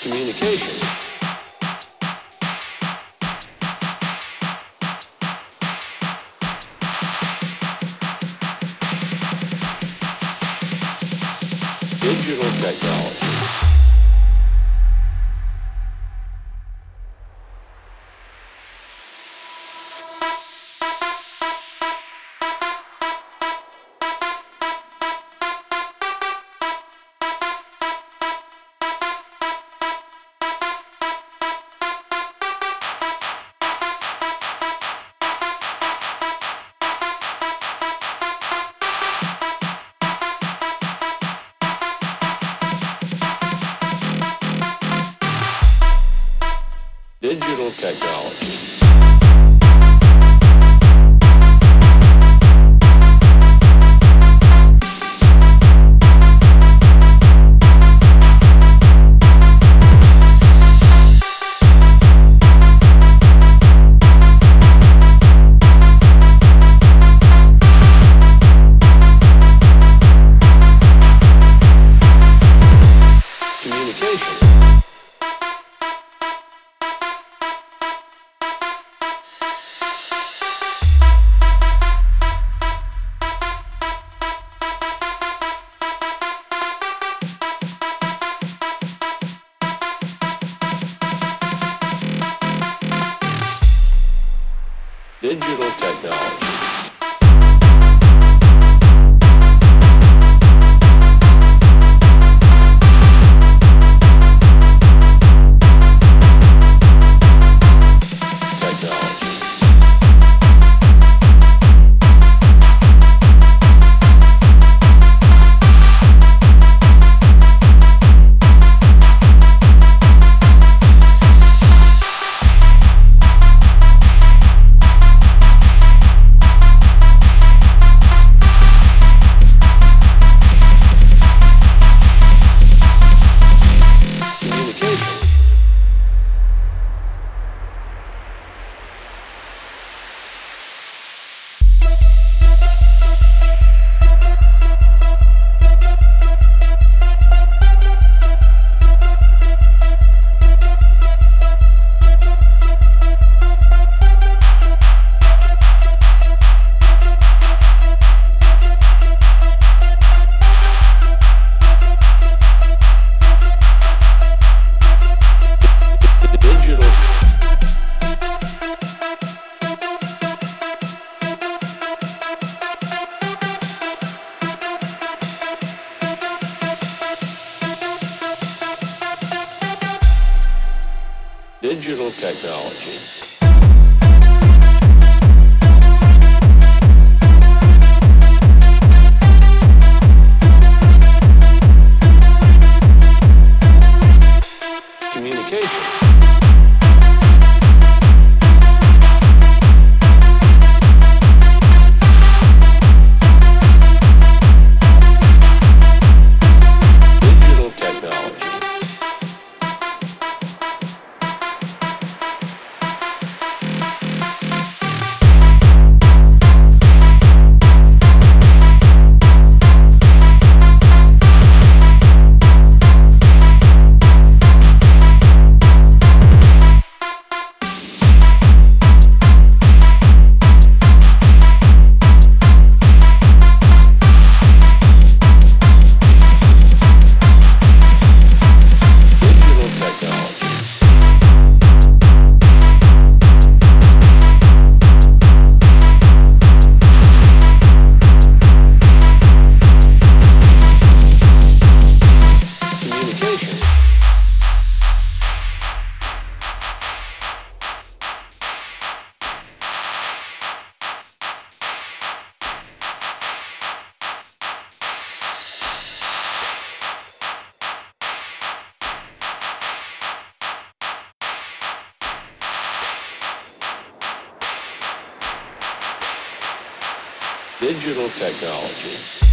Communication. Digital technology. Technology. Digital technology. Digital technology. Digital technology.